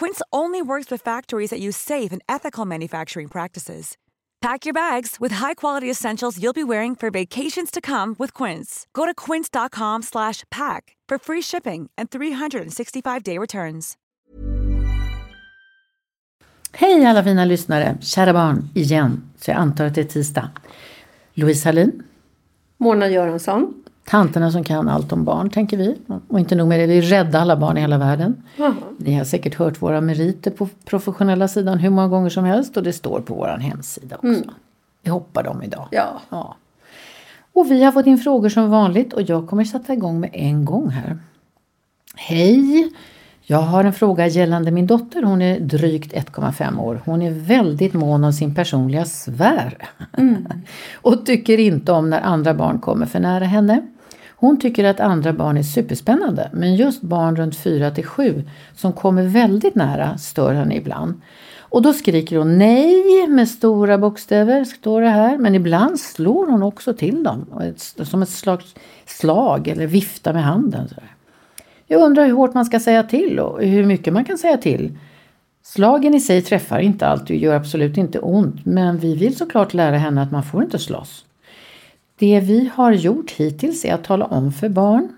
Quince only works with factories that use safe and ethical manufacturing practices. Pack your bags with high-quality essentials you'll be wearing for vacations to come with Quince. Go to quince.com/pack for free shipping and 365-day returns. Hej alla fina lyssnare, kära barn, igen. Så jag antar att det är tisdag. Louise Hallin. Mona Göransson. Tanterna som kan allt om barn, tänker vi. Och inte nog med det, vi räddar alla barn i hela världen. Jaha. Ni har säkert hört våra meriter på professionella sidan hur många gånger som helst och det står på vår hemsida också. Vi hoppar dem idag. Ja. ja. Och vi har fått in frågor som vanligt och jag kommer sätta igång med en gång här. Hej! Jag har en fråga gällande min dotter. Hon är drygt 1,5 år. Hon är väldigt mån om sin personliga sfär. och tycker inte om när andra barn kommer för nära henne. Hon tycker att andra barn är superspännande men just barn runt 4 till 7 som kommer väldigt nära stör henne ibland. Och då skriker hon nej med stora bokstäver, står det här. Men ibland slår hon också till dem som ett slags slag eller viftar med handen. Jag undrar hur hårt man ska säga till och hur mycket man kan säga till. Slagen i sig träffar inte alltid och gör absolut inte ont men vi vill såklart lära henne att man får inte slåss. Det vi har gjort hittills är att tala om för barn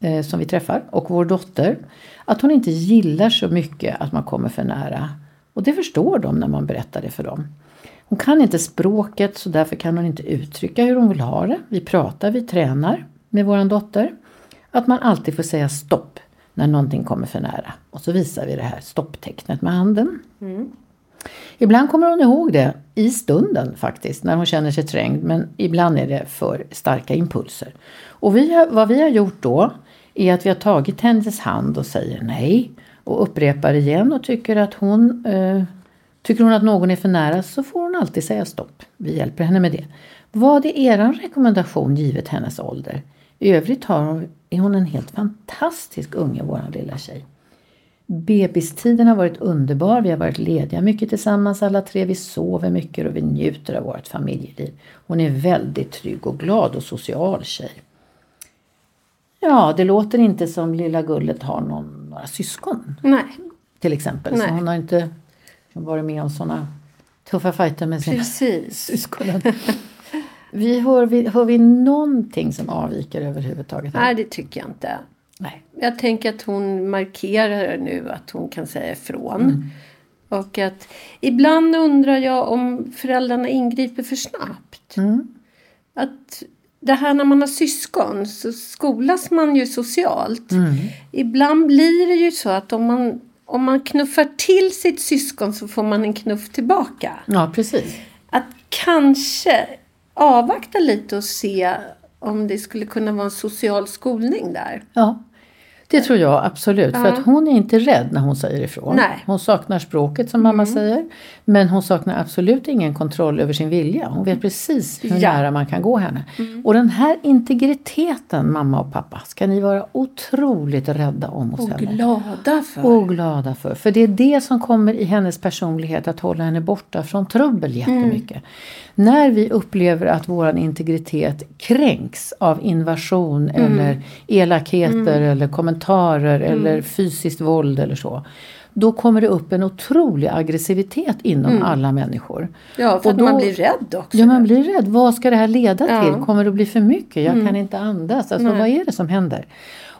eh, som vi träffar och vår dotter att hon inte gillar så mycket att man kommer för nära. Och det förstår de när man berättar det för dem. Hon kan inte språket så därför kan hon inte uttrycka hur hon vill ha det. Vi pratar, vi tränar med vår dotter. Att man alltid får säga stopp när någonting kommer för nära. Och så visar vi det här stopptecknet med handen. Mm. Ibland kommer hon ihåg det i stunden faktiskt, när hon känner sig trängd. Men ibland är det för starka impulser. Och vi har, vad vi har gjort då är att vi har tagit hennes hand och säger nej. Och upprepar igen och tycker att hon eh, Tycker hon att någon är för nära så får hon alltid säga stopp. Vi hjälper henne med det. Vad är er rekommendation givet hennes ålder? I övrigt har hon, är hon en helt fantastisk unge, våran lilla tjej. Bebistiden har varit underbar. Vi har varit lediga mycket tillsammans alla tre. Vi sover mycket och vi njuter av vårt familjeliv. Hon är väldigt trygg och glad och social tjej. Ja, det låter inte som lilla Gullet har någon, några syskon Nej, till exempel. Nej. Så hon har inte varit med om sådana tuffa fighter med sina precis. syskonen. Vi hör, vi, hör vi någonting som avviker överhuvudtaget? Nej, det tycker jag inte. Nej. Jag tänker att hon markerar nu att hon kan säga ifrån. Mm. Och att ibland undrar jag om föräldrarna ingriper för snabbt. Mm. Att det här när man har syskon så skolas man ju socialt. Mm. Ibland blir det ju så att om man, om man knuffar till sitt syskon så får man en knuff tillbaka. Ja, precis. Att kanske avvakta lite och se om det skulle kunna vara en social skolning där. Ja. Det tror jag absolut. För Ja. att hon är inte rädd när hon säger ifrån. Nej. Mm. Hon saknar språket som mamma säger. Men hon saknar absolut ingen kontroll över sin vilja. Hon vet precis hur Ja. Mm. nära man kan gå henne. Och den här integriteten mamma och pappa ska ni vara otroligt rädda om hos Och henne. glada för. Och glada för. För det är det som kommer i hennes personlighet att hålla henne borta från trubbel jättemycket. När vi upplever att våran integritet kränks av invasion eller elakheter eller kommentarer eller fysiskt våld eller så. Då kommer det upp en otrolig aggressivitet inom alla människor. ja, för och att man blir rädd också. Ja, man blir rädd. Vad ska det här leda Ja. till? Kommer det att bli för mycket? Jag kan inte andas. Alltså, vad är det som händer?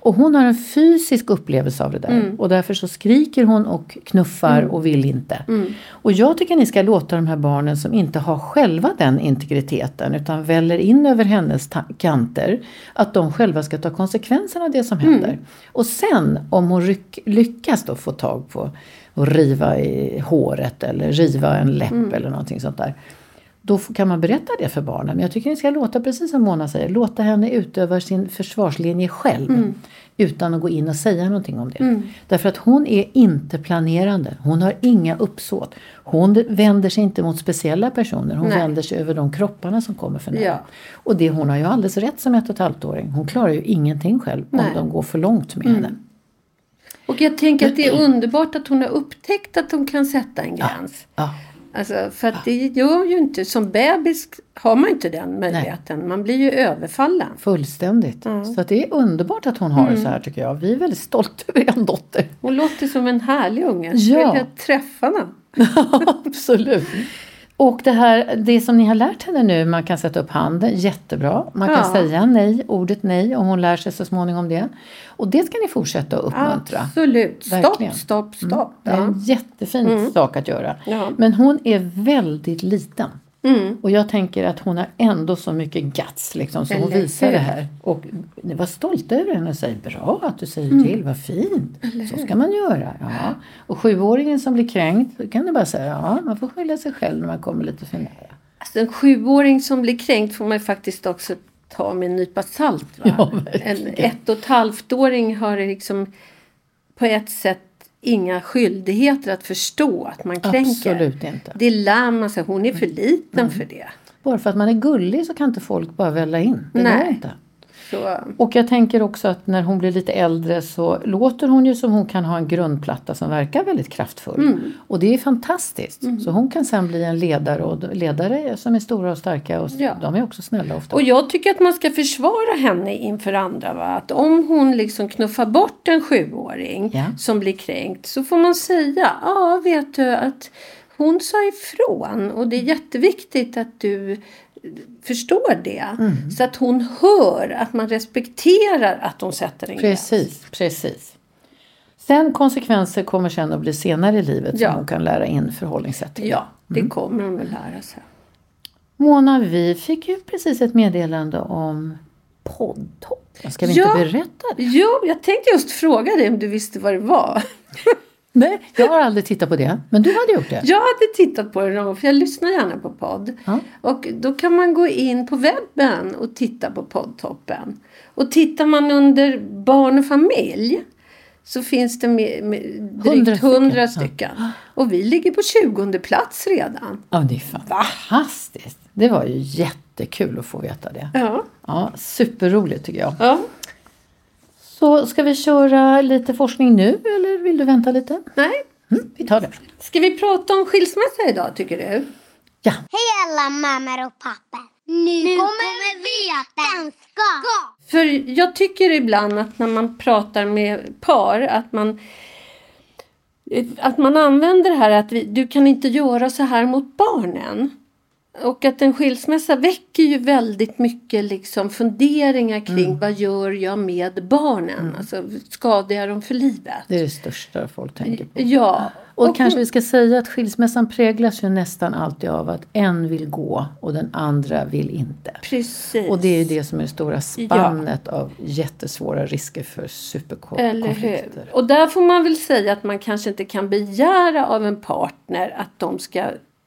Och hon har en fysisk upplevelse av det där. Och därför så skriker hon och knuffar och vill inte. Och jag tycker ni ska låta de här barnen som inte har själva den integriteten utan väller in över hennes kanter. Att de själva ska ta konsekvenserna av det som händer. Och sen om hon lyckas då få tag på och riva i håret eller riva en läpp eller någonting sånt där. Då kan man berätta det för barnen. Men jag tycker ni ska låta, precis som Mona säger, låta henne utöva sin försvarslinje själv. Utan att gå in och säga någonting om det. Därför att hon är inte planerande. Hon har inga uppsåt. Hon vänder sig inte mot speciella personer. Hon Nej. vänder sig över de kropparna som kommer för nära. Ja. Och det, hon har ju alldeles rätt som ett och ett halvt-åring. Hon klarar ju ingenting själv Nej. om de går för långt med henne. Och jag tänker att det är underbart att hon har upptäckt att hon kan sätta en gräns. Ja. Alltså, för att det gör ju inte, som bebis har man inte den möjligheten. Man blir ju överfallen. Fullständigt. Så att det är underbart att hon har det så här tycker jag. Vi är väldigt stolta över en dotter. Hon låter som en härlig unge. Ja. Ja. Vill jag träffa henne. Absolut. Och det här, det som ni har lärt henne nu, man kan sätta upp handen, jättebra. Man kan Ja. säga nej, ordet nej, och hon lär sig så småningom det. Och det ska ni fortsätta att uppmuntra. Absolut. Stopp, Verkligen. stopp, stopp. Det är en jättefin sak att göra. Ja. Men hon är väldigt liten. Mm. Och jag tänker att hon har ändå så mycket guts liksom, så hon visar det här. Och var stolta över henne och säger bra att du säger Mm. till, vad fint. Så ska man göra. Ja. Och sjuåringen som blir kränkt, då kan du bara säga ja, man får skylla sig själv när man kommer lite för nära. Alltså, en sjuåring som blir kränkt får man faktiskt också ta med en nypa salt. Va? Ja, en ett och ett halvt-åring har liksom på ett sätt inga skyldigheter att förstå att man kränker. Absolut inte. Det lär man sig. Hon är för liten för det. Bara för att man är gullig så kan inte folk bara välla in. Det går Nej. inte. Så, Och jag tänker också att när hon blir lite äldre så låter hon ju som hon kan ha en grundplatta som verkar väldigt kraftfull. Mm. Och det är fantastiskt. Så hon kan sen bli en ledare och ledare som är stora och starka och Ja. de är också snälla ofta. Och jag tycker att man ska försvara henne inför andra. Va? Att om hon liksom knuffar bort en sjuåring Ja. som blir kränkt så får man säga, ja vet du att hon sa ifrån och det är jätteviktigt att du förstår det. Mm. Så att hon hör att man respekterar att hon sätter en gräns. Precis, precis. Sen konsekvenser kommer sen att bli senare i livet Ja. som hon kan lära in förhållningssätt till. Ja, det Mm. kommer hon att lära sig. Mona, vi fick ju precis ett meddelande om poddtopp. Ska vi Ja. inte berätta det? Jo, jag tänkte just fråga dig om du visste vad det var. Nej, jag har aldrig tittat på det. Men du hade gjort det? Jag hade tittat på det någon gång, för jag lyssnar gärna på podd. Ja. Och då kan man gå in på webben och titta på poddtoppen. Och tittar man under barn och familj så finns det med, med drygt hundra stycken. stycken. Och vi ligger på 20 plats redan. Ja, det är fantastiskt. Det var ju jättekul att få veta det. Ja. Ja, superroligt tycker jag. ja. Så ska vi köra lite forskning nu eller vill du vänta lite? Nej. Mm, vi tar det. Ska vi prata om skilsmässa idag tycker du? Ja, Hej alla mammor och pappor. Nu, kommer vi att danska. För jag tycker ibland att när man pratar med par att man att man använder det här att vi, du kan inte göra så här mot barnen. Och att en skilsmässa väcker ju väldigt mycket liksom funderingar kring vad gör jag med barnen? Alltså skadar jag dem för livet? det är det största folk tänker på. Ja. Och, kanske vi ska säga att skilsmässan präglas ju nästan alltid av att en vill gå och den andra vill inte. Precis. Och det är ju det som är det stora spannet av jättesvåra risker för superkonflikter. Och där får man väl säga att man kanske inte kan begära av en partner att de ska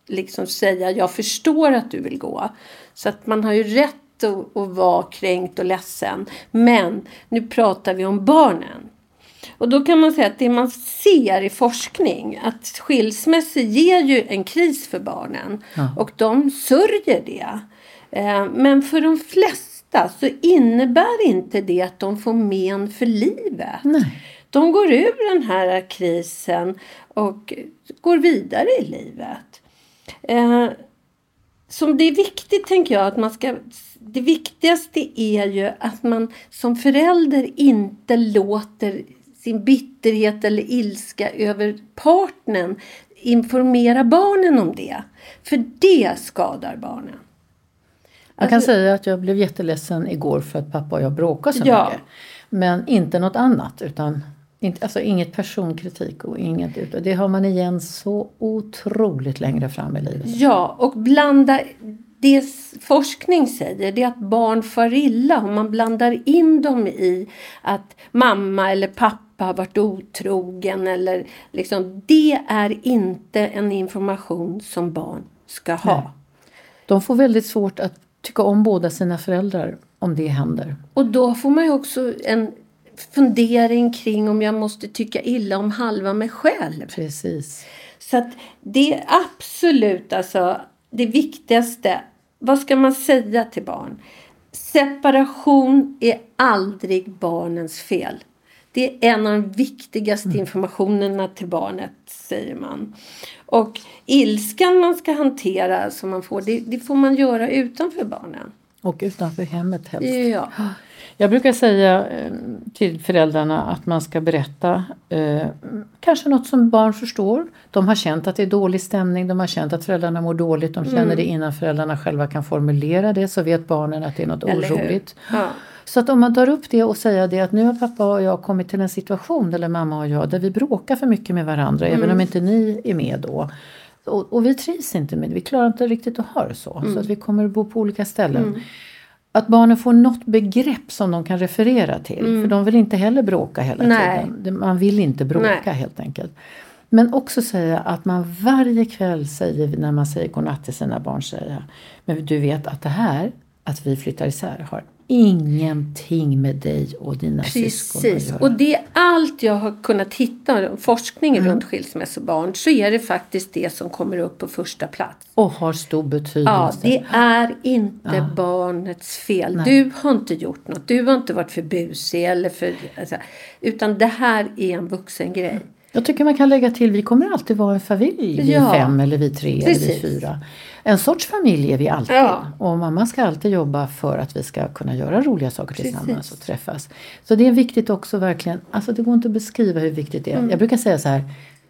liksom säga jag förstår att du vill gå. Så att man har ju rätt att, att vara kränkt och ledsen. Men nu pratar vi om barnen. Och då kan man säga att det man ser i forskning att skilsmässor ger ju en kris för barnen. Ja. Och de sörjer det. Eh, Men för de flesta så innebär inte det att de får men för livet. Nej. De går ur den här krisen och går vidare i livet. Eh, som det är viktigt tänker jag att man ska det viktigaste är ju att man som förälder inte låter sin bitterhet eller ilska över partnern informera barnen om det. För det skadar barnen. Jag kan Alltså- säga att jag blev jätteledsen igår för att pappa och jag bråkade så Ja. mycket. Men inte något annat. Utan inte, alltså inget personkritik och inget utan Det har man igen så otroligt längre fram i livet. Ja, och blanda... Det forskning säger det är att barn far illa om man blandar in dem i att mamma eller pappa har varit otrogen. Eller liksom, det är inte en information som barn ska ha. Nej. De får väldigt svårt att tycka om båda sina föräldrar om det händer. Och då får man ju också en fundering kring om jag måste tycka illa om halva mig själv. Precis. Så att det är absolut alltså det viktigaste. Vad ska man säga till barn? Separation är aldrig barnens fel. Det är en av de viktigaste informationerna till barnet, säger man. Och ilskan man ska hantera som man får, det, det får man göra utanför barnen. Och utanför hemmet helst. Ja. Jag brukar säga eh, till föräldrarna att man ska berätta eh, kanske något som barn förstår. De har känt att det är dålig stämning, de har känt att föräldrarna mår dåligt. De känner det innan föräldrarna själva kan formulera det så vet barnen att det är något Eller oroligt. Ja. Så att om man tar upp det och säger det att nu har pappa och jag kommit till en situation, eller mamma och jag, där vi bråkar för mycket med varandra även om inte ni är med då. Och, och vi trivs inte med det, vi klarar inte riktigt att ha det så. Så att vi kommer att bo på olika ställen. Att barnen får något begrepp som de kan referera till. För de vill inte heller bråka hela Nej. tiden. Man vill inte bråka Nej. helt enkelt. Men också säga att man varje kväll säger när man säger godnatt till sina barn säger Men du vet att det här, att vi flyttar isär har ingenting med dig och dina syskon att Precis. göra. Och det är allt jag har kunnat hitta forskning Mm. runt skilsmässobarn så är det faktiskt det som kommer upp på första plats. Och har stor betydelse. Ja, det är inte barnets fel. Nej. Du har inte gjort något. Du har inte varit för busig eller för... Alltså, utan det här är en vuxen grej. Jag tycker man kan lägga till, vi kommer alltid vara en familj. Vi Ja. fem eller vi tre eller Precis. vi fyra. En sorts familj är vi alltid. Ja. Och mamma ska alltid jobba för att vi ska kunna göra roliga saker Precis. tillsammans och träffas. Så det är viktigt också verkligen, alltså det går inte att beskriva hur viktigt det är. Mm. Jag brukar säga så här,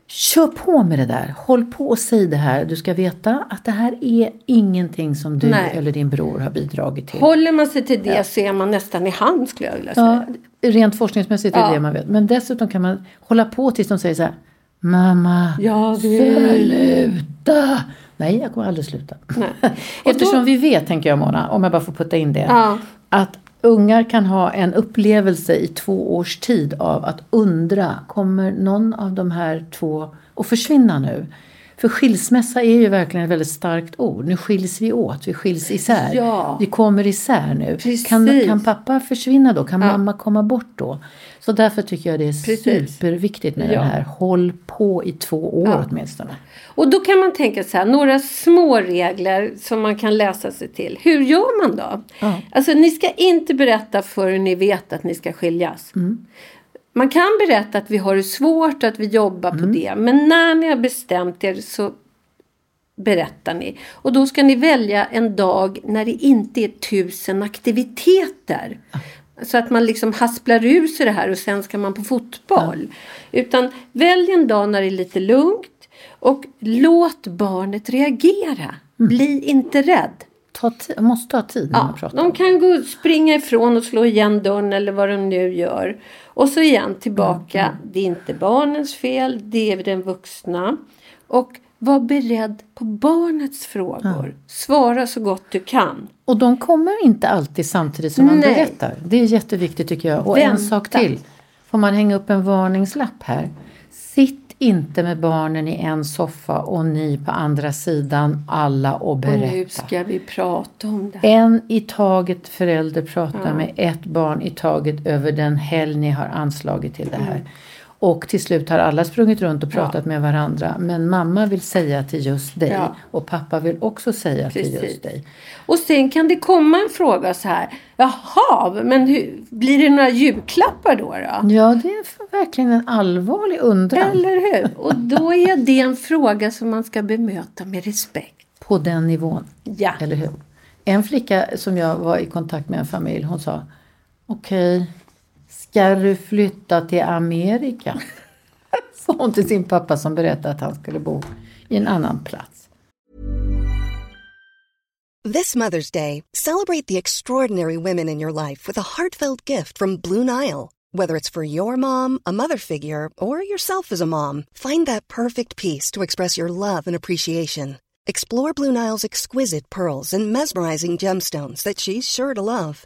kör på med det där. Håll på och säg det här. Du ska veta att det här är ingenting som du Nej. eller din bror har bidragit till. Håller man sig till det så är man nästan i hand skulle jag vilja säga. Ja, rent forskningsmässigt är det Ja. man vet. Men dessutom kan man hålla på tills de säger så här Mamma, Jag vill. sluta! Nej, jag kommer aldrig sluta. Nej. Eftersom då- vi vet, tänker jag Mona, om jag bara får putta in det. Ja. Att ungar kan ha en upplevelse i två års tid av att undra, kommer någon av de här två att försvinna nu? För skilsmässa är ju verkligen ett väldigt starkt ord. Nu skiljs vi åt, vi skiljs isär. Ja. Vi kommer isär nu. Precis. Kan, kan pappa försvinna då? Kan Ja. mamma komma bort då? Så därför tycker jag det är Precis. superviktigt med Ja. det här. Håll på i två år Ja. åtminstone. Och då kan man tänka så här, några små regler som man kan läsa sig till. Hur gör man då? Ja. Alltså ni ska inte berätta förrän ni vet att ni ska skiljas. Mm. Man kan berätta att vi har det svårt och att vi jobbar Mm. på det. Men när ni har bestämt er så berättar ni. Och då ska ni välja en dag när det inte är tusen aktiviteter. Så att man liksom hasplar ur sig det här och sen ska man på fotboll. Utan välj en dag när det är lite lugnt. Och låt barnet reagera. Mm. Bli inte rädd. Ta måste ha tid när man Ja, pratar de kan gå, springa ifrån och slå igen dörren eller vad de nu gör. Och så igen tillbaka. Mm, Det är inte barnens fel, det är den vuxna. Och var beredd på barnets frågor. Svara så gott du kan. Och de kommer inte alltid samtidigt som man Nej. berättar. Det är jätteviktigt tycker jag. Och en Vänta. sak till. Får man hänga upp en varningslapp här? Sitt inte med barnen i en soffa och ni på andra sidan alla och Och berätta. nu ska vi prata om det. En i taget förälder pratar med ett barn i taget över den helg ni har anslagit till det här. Och till slut har alla sprungit runt och pratat med varandra. Men mamma vill säga till just dig. Ja. Och pappa vill också säga till Precis. just dig. Och sen kan det komma en fråga så här. Jaha, men hur, blir det några julklappar då? då? Ja, det är verkligen en allvarlig undran. Eller hur? Och då är det en fråga som man ska bemöta med respekt. På den nivån. Ja. Eller hur? En flicka som jag var i kontakt med en familj, hon sa Okej, ska du flytta till Amerika? Sa hon till sin pappa som berättade att han skulle bo i en annan plats. This Mother's Day, celebrate the extraordinary women in your life with a heartfelt gift from Blue Nile. Whether it's for your mom, a mother figure, or yourself as a mom, find that perfect piece to express your love and appreciation. Explore Blue Nile's exquisite pearls and mesmerizing gemstones that she's sure to love.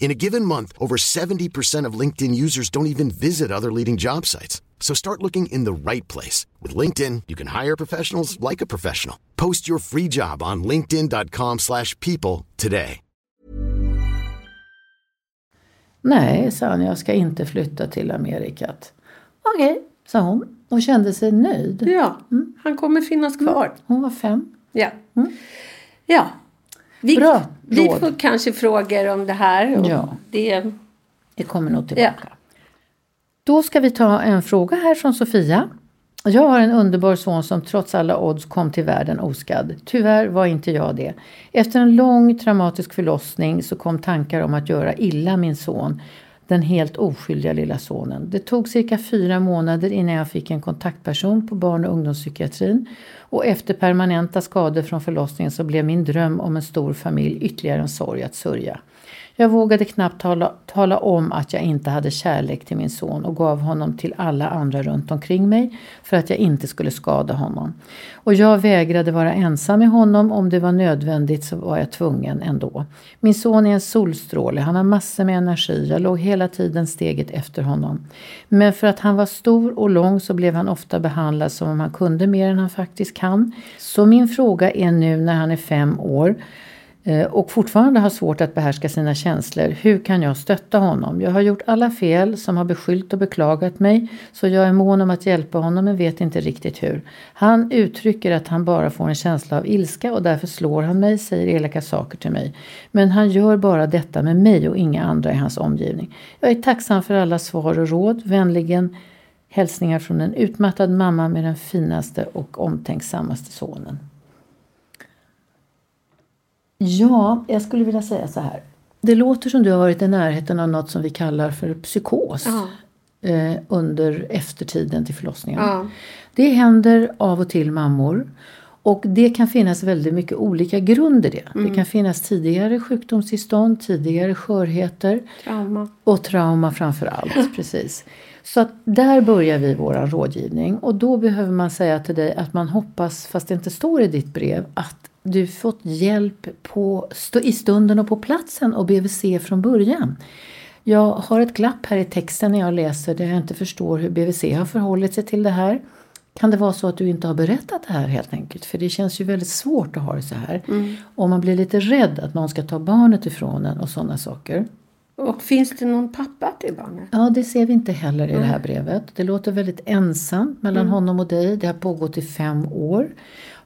In a given month, over 70% of LinkedIn users don't even visit other leading job sites. So start looking in the right place. With LinkedIn, you can hire professionals like a professional. Post your free job on linkedin.com slash people today. Nej, sa han, jag ska inte flytta till Amerikat. Okej, sa hon och kände sig nöjd. Ja, han kommer finnas kvar. Hon var fem. Ja. Ja. Vi, Bra vi råd. får kanske frågor om det här. Och Ja. Det, Det kommer nog tillbaka. Då ska vi ta en fråga här från Sofia. Jag har en underbar son som trots alla odds kom till världen oskadd. Tyvärr var inte jag det. Efter en lång traumatisk förlossning så kom tankar om att göra illa min son. Den helt oskyldiga lilla sonen. Det tog cirka fyra månader innan jag fick en kontaktperson på barn och ungdomspsykiatrin. Och efter permanenta skador från förlossningen så blev min dröm om en stor familj ytterligare en sorg att sörja. Jag vågade knappt tala, tala om att jag inte hade kärlek till min son och gav honom till alla andra runt omkring mig för att jag inte skulle skada honom. Och jag vägrade vara ensam med honom. Om det var nödvändigt så var jag tvungen ändå. Min son är en solstråle. Han har massor med energi. Jag låg hela tiden steget efter honom. Men för att han var stor och lång så blev han ofta behandlad som om han kunde mer än han faktiskt kan. Så min fråga är nu när han är fem år Eh, och fortfarande har svårt att behärska sina känslor. Hur kan jag stötta honom? Jag har gjort alla fel som har beskyllt och beklagat mig så jag är mån om att hjälpa honom men vet inte riktigt hur. Han uttrycker att han bara får en känsla av ilska och därför slår han mig, säger elaka saker till mig. Men han gör bara detta med mig och inga andra i hans omgivning. Jag är tacksam för alla svar och råd. Vänligen hälsningar från en utmattad mamma med den finaste och omtänksammaste sonen. Ja, jag skulle vilja säga så här. Det låter som du har varit i närheten av något som vi kallar för psykos Ja. eh, under eftertiden till förlossningen. Ja. Det händer av och till mammor. Och det kan finnas väldigt mycket olika grund i det. Det kan finnas tidigare sjukdomstillstånd, tidigare skörheter trauma. och trauma framför allt. precis. Så att där börjar vi vår rådgivning och då behöver man säga till dig att man hoppas, fast det inte står i ditt brev, att du fått hjälp på, i stunden och på platsen och BVC från början. Jag har ett glapp här i texten när jag läser där jag inte förstår hur BVC har förhållit sig till det här. Kan det vara så att du inte har berättat det här helt enkelt? För det känns ju väldigt svårt att ha det så här. Och man blir lite rädd att någon ska ta barnet ifrån en och sådana saker. Och finns det någon pappa till barnet? Ja, det ser vi inte heller i det här brevet. Det låter väldigt ensamt mellan honom och dig. Det har pågått i fem år.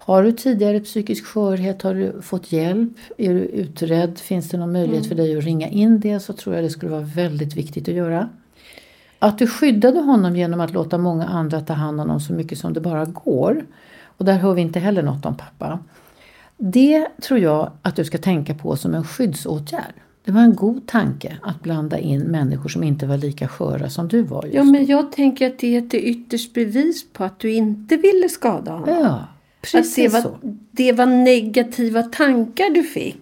Har du tidigare psykisk skörhet? Har du fått hjälp? Är du utredd? Finns det någon möjlighet för dig att ringa in det så tror jag det skulle vara väldigt viktigt att göra. Att du skyddade honom genom att låta många andra ta hand om honom så mycket som det bara går. Och där hör vi inte heller något om pappa. Det tror jag att du ska tänka på som en skyddsåtgärd. Det var en god tanke att blanda in människor som inte var lika sköra som du var just Ja, men jag tänker att det är ett ytterst bevis på att du inte ville skada honom. Ja, precis det, var, så. det var negativa tankar du fick.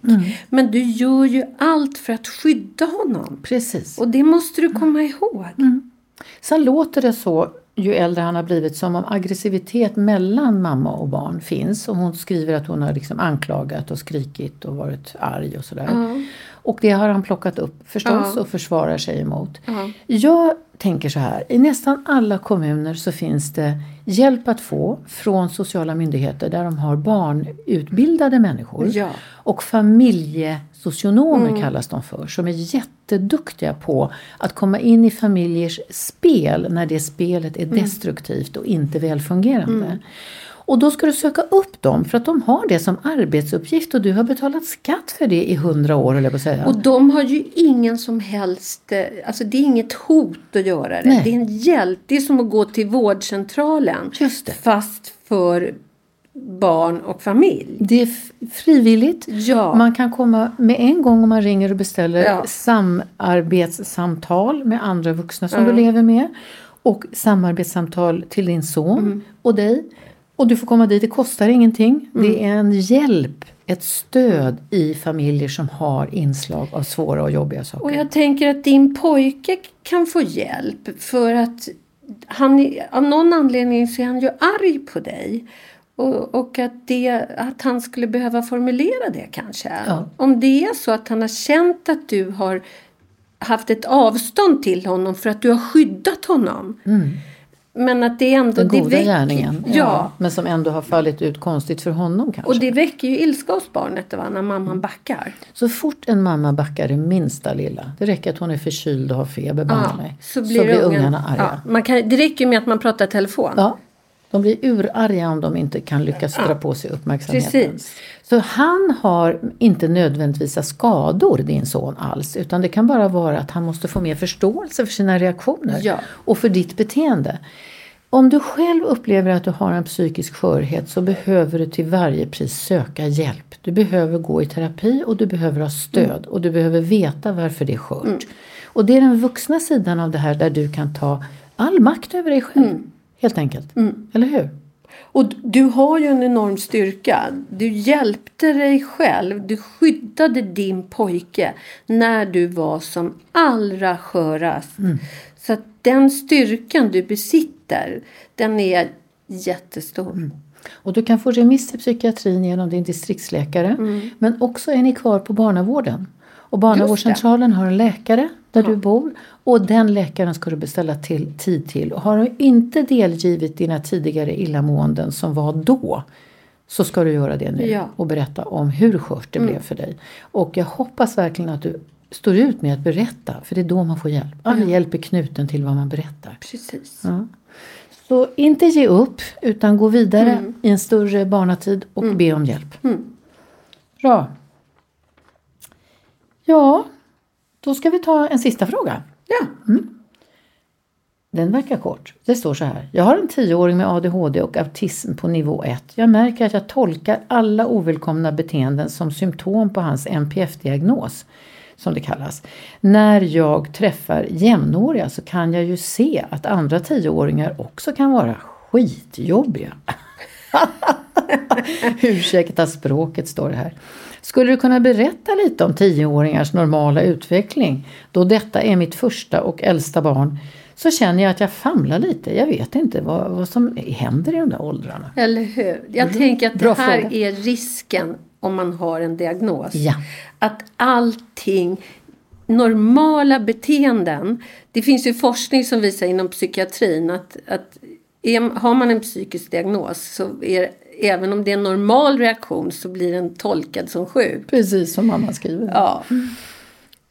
Men du gör ju allt för att skydda honom. Precis. Och det måste du komma ihåg. Sen låter det så ju äldre han har blivit som om aggressivitet mellan mamma och barn finns. Och hon skriver att hon har liksom anklagat och skrikit och varit arg och sådär. Och det har han plockat upp förstås Ja. och försvarar sig emot. Ja. Jag tänker så här, i nästan alla kommuner så finns det hjälp att få från sociala myndigheter där de har barnutbildade människor. Ja. Mm. Och familjesocionomer kallas de för, som är jätteduktiga på att komma in i familjers spel när det spelet Mm. är destruktivt och inte välfungerande. Och då ska du söka upp dem för att de har det som arbetsuppgift och du har betalat skatt för det i hundra år jag på säga. Och de har ju ingen som helst, eh, alltså det är inget hot att göra det. Nej. Det är en hjälp. Det är som att gå till vårdcentralen. Just det. Fast för barn och familj. Det är frivilligt. Ja. Man kan komma med en gång om man ringer och beställer Ja. samarbetssamtal med andra vuxna som du lever med. Och samarbetssamtal till din son Mm. och dig. Och du får komma dit, det kostar ingenting. Mm. Det är en hjälp, ett stöd i familjer som har inslag av svåra och jobbiga saker. Och jag tänker att din pojke kan få hjälp för att han, av någon anledning så är han ju arg på dig. Och, och att, det, att han skulle behöva formulera det kanske. Ja. Om det är så att han har känt att du har haft ett avstånd till honom för att du har skyddat honom. Men att det ändå... Den det goda väcker- gärningen. Ja. Men som ändå har fallit ut konstigt för honom kanske. Och det väcker ju ilska hos barnet va, när mamman backar. Så fort en mamma backar det minsta lilla, det räcker att hon är förkyld och har feber, banne mig, så blir, ungen, ungarna arga. Ja, man kan, det räcker ju med att man pratar i telefon. Ja, de blir urarga om de inte kan lyckas dra på sig uppmärksamheten. Precis. Så han har inte nödvändigtvis skador, din son, alls. Utan det kan bara vara att han måste få mer förståelse för sina reaktioner Ja. och för ditt beteende. Om du själv upplever att du har en psykisk skörhet så behöver du till varje pris söka hjälp. Du behöver gå i terapi och du behöver ha stöd och du behöver veta varför det är skört. Och det är den vuxna sidan av det här där du kan ta all makt över dig själv. Helt enkelt. Eller hur? Och du har ju en enorm styrka. Du hjälpte dig själv. Du skyddade din pojke när du var som allra skörast. Så att den styrkan du besitter, den är jättestor. Och du kan få remiss till psykiatrin genom din distriktsläkare. Men också är ni kvar på barnavården. Och barnavårdscentralen har en läkare där du bor. Och den läkaren ska du beställa till, tid till. Och har du inte delgivit dina tidigare illamåenden som var då. Så ska du göra det nu Ja. och berätta om hur skört det blev för dig. Och jag hoppas verkligen att du står ut med att berätta. För det är då man får hjälp. All hjälp är knuten till vad man berättar. Precis. Ja. Så inte ge upp utan gå vidare i en större barnatid och be om hjälp. Bra. Ja, då ska vi ta en sista fråga. Ja. Den verkar kort. Det står så här. Jag har en tioåring med ADHD och autism på nivå 1. Jag märker att jag tolkar alla ovälkomna beteenden som symptom på hans NPF-diagnos, som det kallas. När jag träffar jämnåriga så kan jag ju se att andra tioåringar också kan vara skitjobbiga. Ursäkta språket står det här. Skulle du kunna berätta lite om tioåringars normala utveckling? Då detta är mitt första och äldsta barn så känner jag att jag famlar lite. Jag vet inte vad, vad som händer i de där åldrarna. Eller hur? Jag tänker att Bra det här fråga. är risken om man har en diagnos. Ja. Att allting, normala beteenden. Det finns ju forskning som visar inom psykiatrin att, att är, har man en psykisk diagnos så är även om det är en normal reaktion så blir den tolkad som sjuk. Precis som mamma skriver. Ja,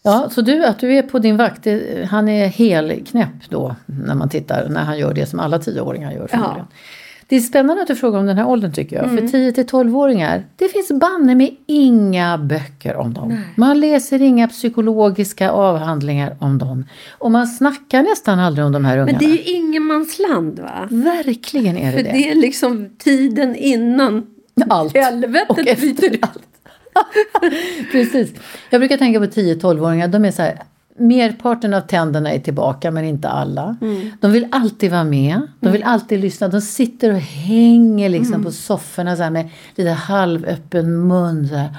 Ja, så du, att du är på din vakt, han är helknäpp då när man tittar, när han gör det som alla tioåringar gör förmodligen. Det är spännande att du frågar om den här åldern tycker jag. För 10 till 12-åringar, det finns banne med inga böcker om dem. Man läser inga psykologiska avhandlingar om dem. Och man snackar nästan aldrig om de här ungarna. men det är ju ingenmansland va? Verkligen är det För det. det är liksom tiden innan Allt. helvetet Och efter bryter ut. Precis. Jag brukar tänka på 10-12-åringar. De är så här, merparten av tänderna är tillbaka men inte alla. De vill alltid vara med. De vill alltid lyssna. De sitter och hänger liksom på sofforna så här med lite halvöppen mun så här,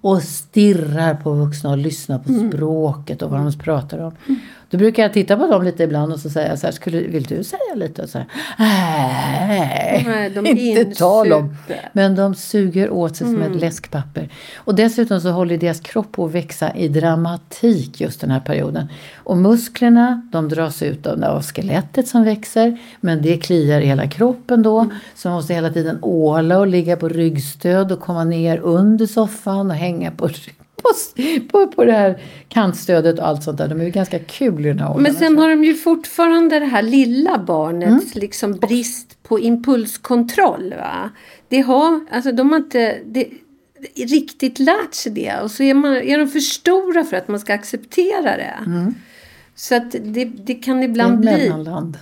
och stirrar på vuxna och lyssnar på språket och vad de pratar om. Då brukar jag titta på dem lite ibland och så säga så här, skulle, vill du säga lite? Och så här, nej, Nej, de inte tal om. insuper. Men de suger åt sig som ett läskpapper. Och dessutom så håller deras kropp på att växa i dramatik just den här perioden. Och musklerna, de dras ut av, av skelettet som växer. Men det kliar i hela kroppen då. Så man måste hela tiden åla och ligga på ryggstöd och komma ner under soffan och hänga på på, på, på det här kantstödet och allt sånt där. De är ju ganska kul i den här. Men sen har de ju fortfarande det här lilla barnets liksom brist på impulskontroll. Va? Det har, alltså de har inte det, riktigt lärt sig det. Och så är, man, är de för stora för att man ska acceptera det. Så att det, det kan ibland Det bli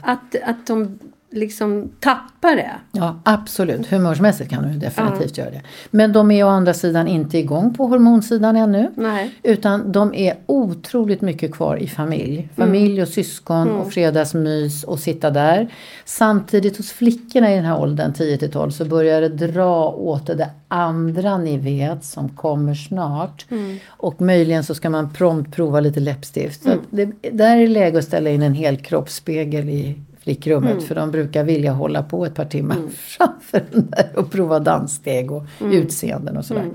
att, att de liksom tappar det. Ja, absolut. Humörsmässigt kan de ju definitivt göra det. Men de är å andra sidan inte igång på hormonsidan ännu. Nej. Utan de är otroligt mycket kvar i familj. Familj och syskon och fredagsmys och sitta där. Samtidigt hos flickorna i den här åldern, 10 till 12, så börjar det dra åt det andra ni vet som kommer snart. Och möjligen så ska man prompt prova lite läppstift. Så att det, där är läge att ställa in en hel kroppsspegel i flickrummet. För de brukar vilja hålla på ett par timmar framför den där och prova danssteg och utseenden och sådär.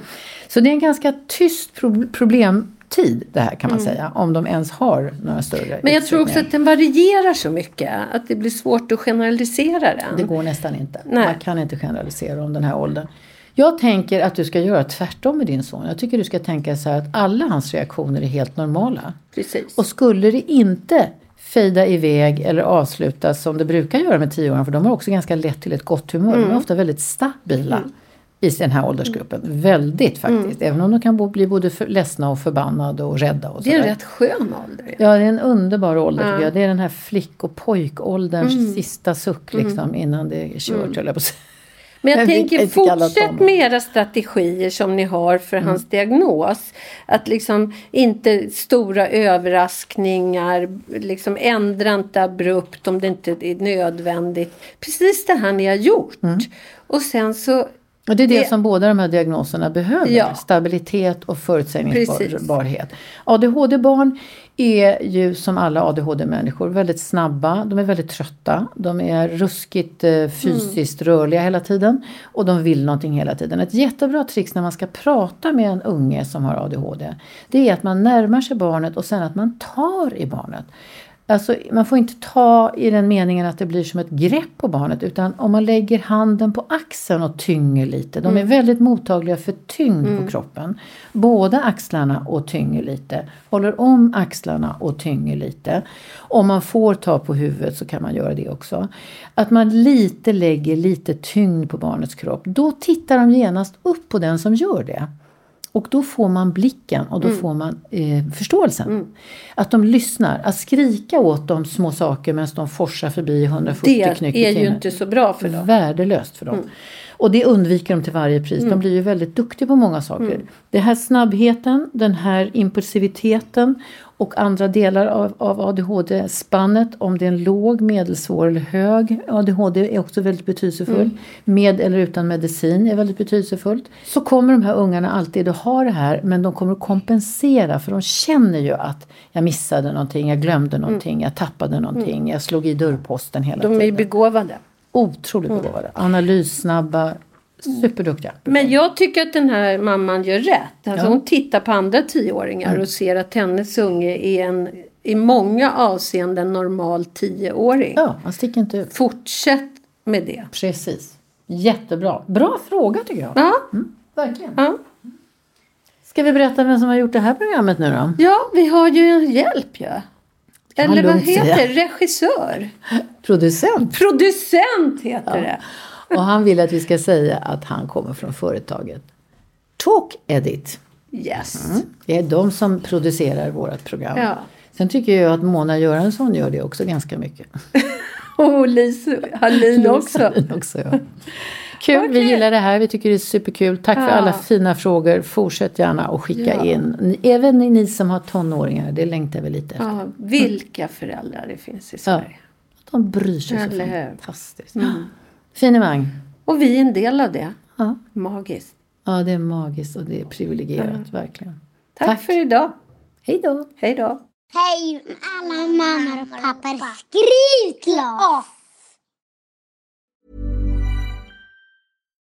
Så det är en ganska tyst pro- problemtid det här kan man säga. Om de ens har några större Men jag tror också att den varierar så mycket. Att det blir svårt att generalisera den. Det går nästan inte. Nej. Man kan inte generalisera om den här åldern. Jag tänker att du ska göra tvärtom med din son. Jag tycker du ska tänka så här att alla hans reaktioner är helt normala. Precis. Och skulle det inte fejda iväg eller avslutas som det brukar göra med tioåringar, för de har också ganska lätt till ett gott humör. Mm. De är ofta väldigt stabila i den här åldersgruppen. Väldigt faktiskt. Även om de kan bli både för, ledsna och förbannade och rädda. Och Mm. det är en rätt skön ålder. Ja, det är en underbar ålder tycker jag. Det är den här flick och pojkålderns sista suck liksom innan det är kört, höll jag på att säga. Men jag kan tänker fortsätt med era strategier som ni har för hans diagnos. Att liksom inte stora överraskningar, liksom ändra inte abrupt om det inte är nödvändigt. Precis det här ni har gjort. Och sen så, Och det är det, Det- som båda de här diagnoserna behöver. Ja. Stabilitet och förutsägbarhet. ADHD-barn är ju som alla ADHD-människor väldigt snabba. De är väldigt trötta. De är ruskigt eh, fysiskt rörliga hela tiden. Och de vill någonting hela tiden. Ett jättebra trix när man ska prata med en unge som har ADHD. Det är att man närmar sig barnet och sen att man tar i barnet. Alltså, man får inte ta i den meningen att det blir som ett grepp på barnet utan om man lägger handen på axeln och tynger lite. De är väldigt mottagliga för tyngd på kroppen. Båda axlarna och tynger lite. Håller om axlarna och tynger lite. Om man får ta på huvudet så kan man göra det också. Att man lite lägger lite tyngd på barnets kropp. Då tittar de genast upp på den som gör det. Och då får man blicken och då Mm. får man eh, förståelsen. Att de lyssnar. Att skrika åt dem små saker medan de forsar förbi i 140 det knyck i är ju inte så bra för dem. Värdelöst för dem. Mm. Och det undviker de till varje pris. De blir ju väldigt duktiga på många saker. Mm. Det här snabbheten, den här impulsiviteten och andra delar av, av ADHD-spannet. Om det är en låg, medelsvår eller hög ADHD är också väldigt betydelsefull. Mm. Med eller utan medicin är väldigt betydelsefullt. Så kommer de här ungarna alltid att ha det här men de kommer att kompensera för de känner ju att jag missade någonting, jag glömde någonting, jag tappade någonting, jag slog i dörrposten hela Mm. De är ju tiden. begåvade. Otroligt begåvade. Analyssnabba, superduktiga. Men jag tycker att den här mamman gör rätt. Alltså Ja. Hon tittar på andra tioåringar och ser att hennes unge är en i många avseenden normal tioåring. Ja, man sticker inte ut. Fortsätt med det. Precis. Jättebra. Bra fråga tycker jag. Ja, Verkligen. ja. Ska vi berätta vem som har gjort det här programmet nu då? ja vi har ju en hjälp ju. Ja. Eller vad heter det? Regissör. Producent. Producent heter det. Och han vill att vi ska säga att han kommer från företaget Talk Edit. Yes. Det är de som producerar vårt program. Ja. Sen tycker jag att Mona Göransson gör det också ganska mycket. Och Lise Hallin också. Också ja. Kul, vi Okej. gillar det här. Vi tycker det är superkul. Tack för Ja. alla fina frågor. Fortsätt gärna att skicka Ja. in. Även ni som har tonåringar, det längtar vi lite efter. Ja, vilka föräldrar det finns i Sverige. De bryr sig så Eller hur? fantastiskt. Finemang. Och vi är en del av det. Ja. Magiskt. ja, det är magiskt och det är privilegierat, verkligen. Tack, Tack. för idag. Hej då! Hej då. Hej alla mammor och pappor. Skriv till oss!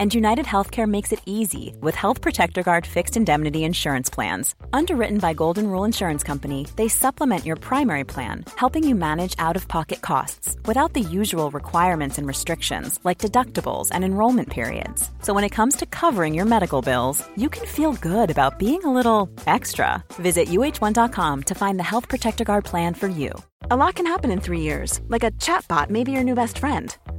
And United Healthcare makes it easy with Health Protector Guard fixed indemnity insurance plans. Underwritten by Golden Rule Insurance Company, they supplement your primary plan, helping you manage out of pocket costs without the usual requirements and restrictions like deductibles and enrollment periods. So when it comes to covering your medical bills, you can feel good about being a little extra. Visit uh1.com to find the Health Protector Guard plan for you. A lot can happen in three years, like a chatbot may be your new best friend.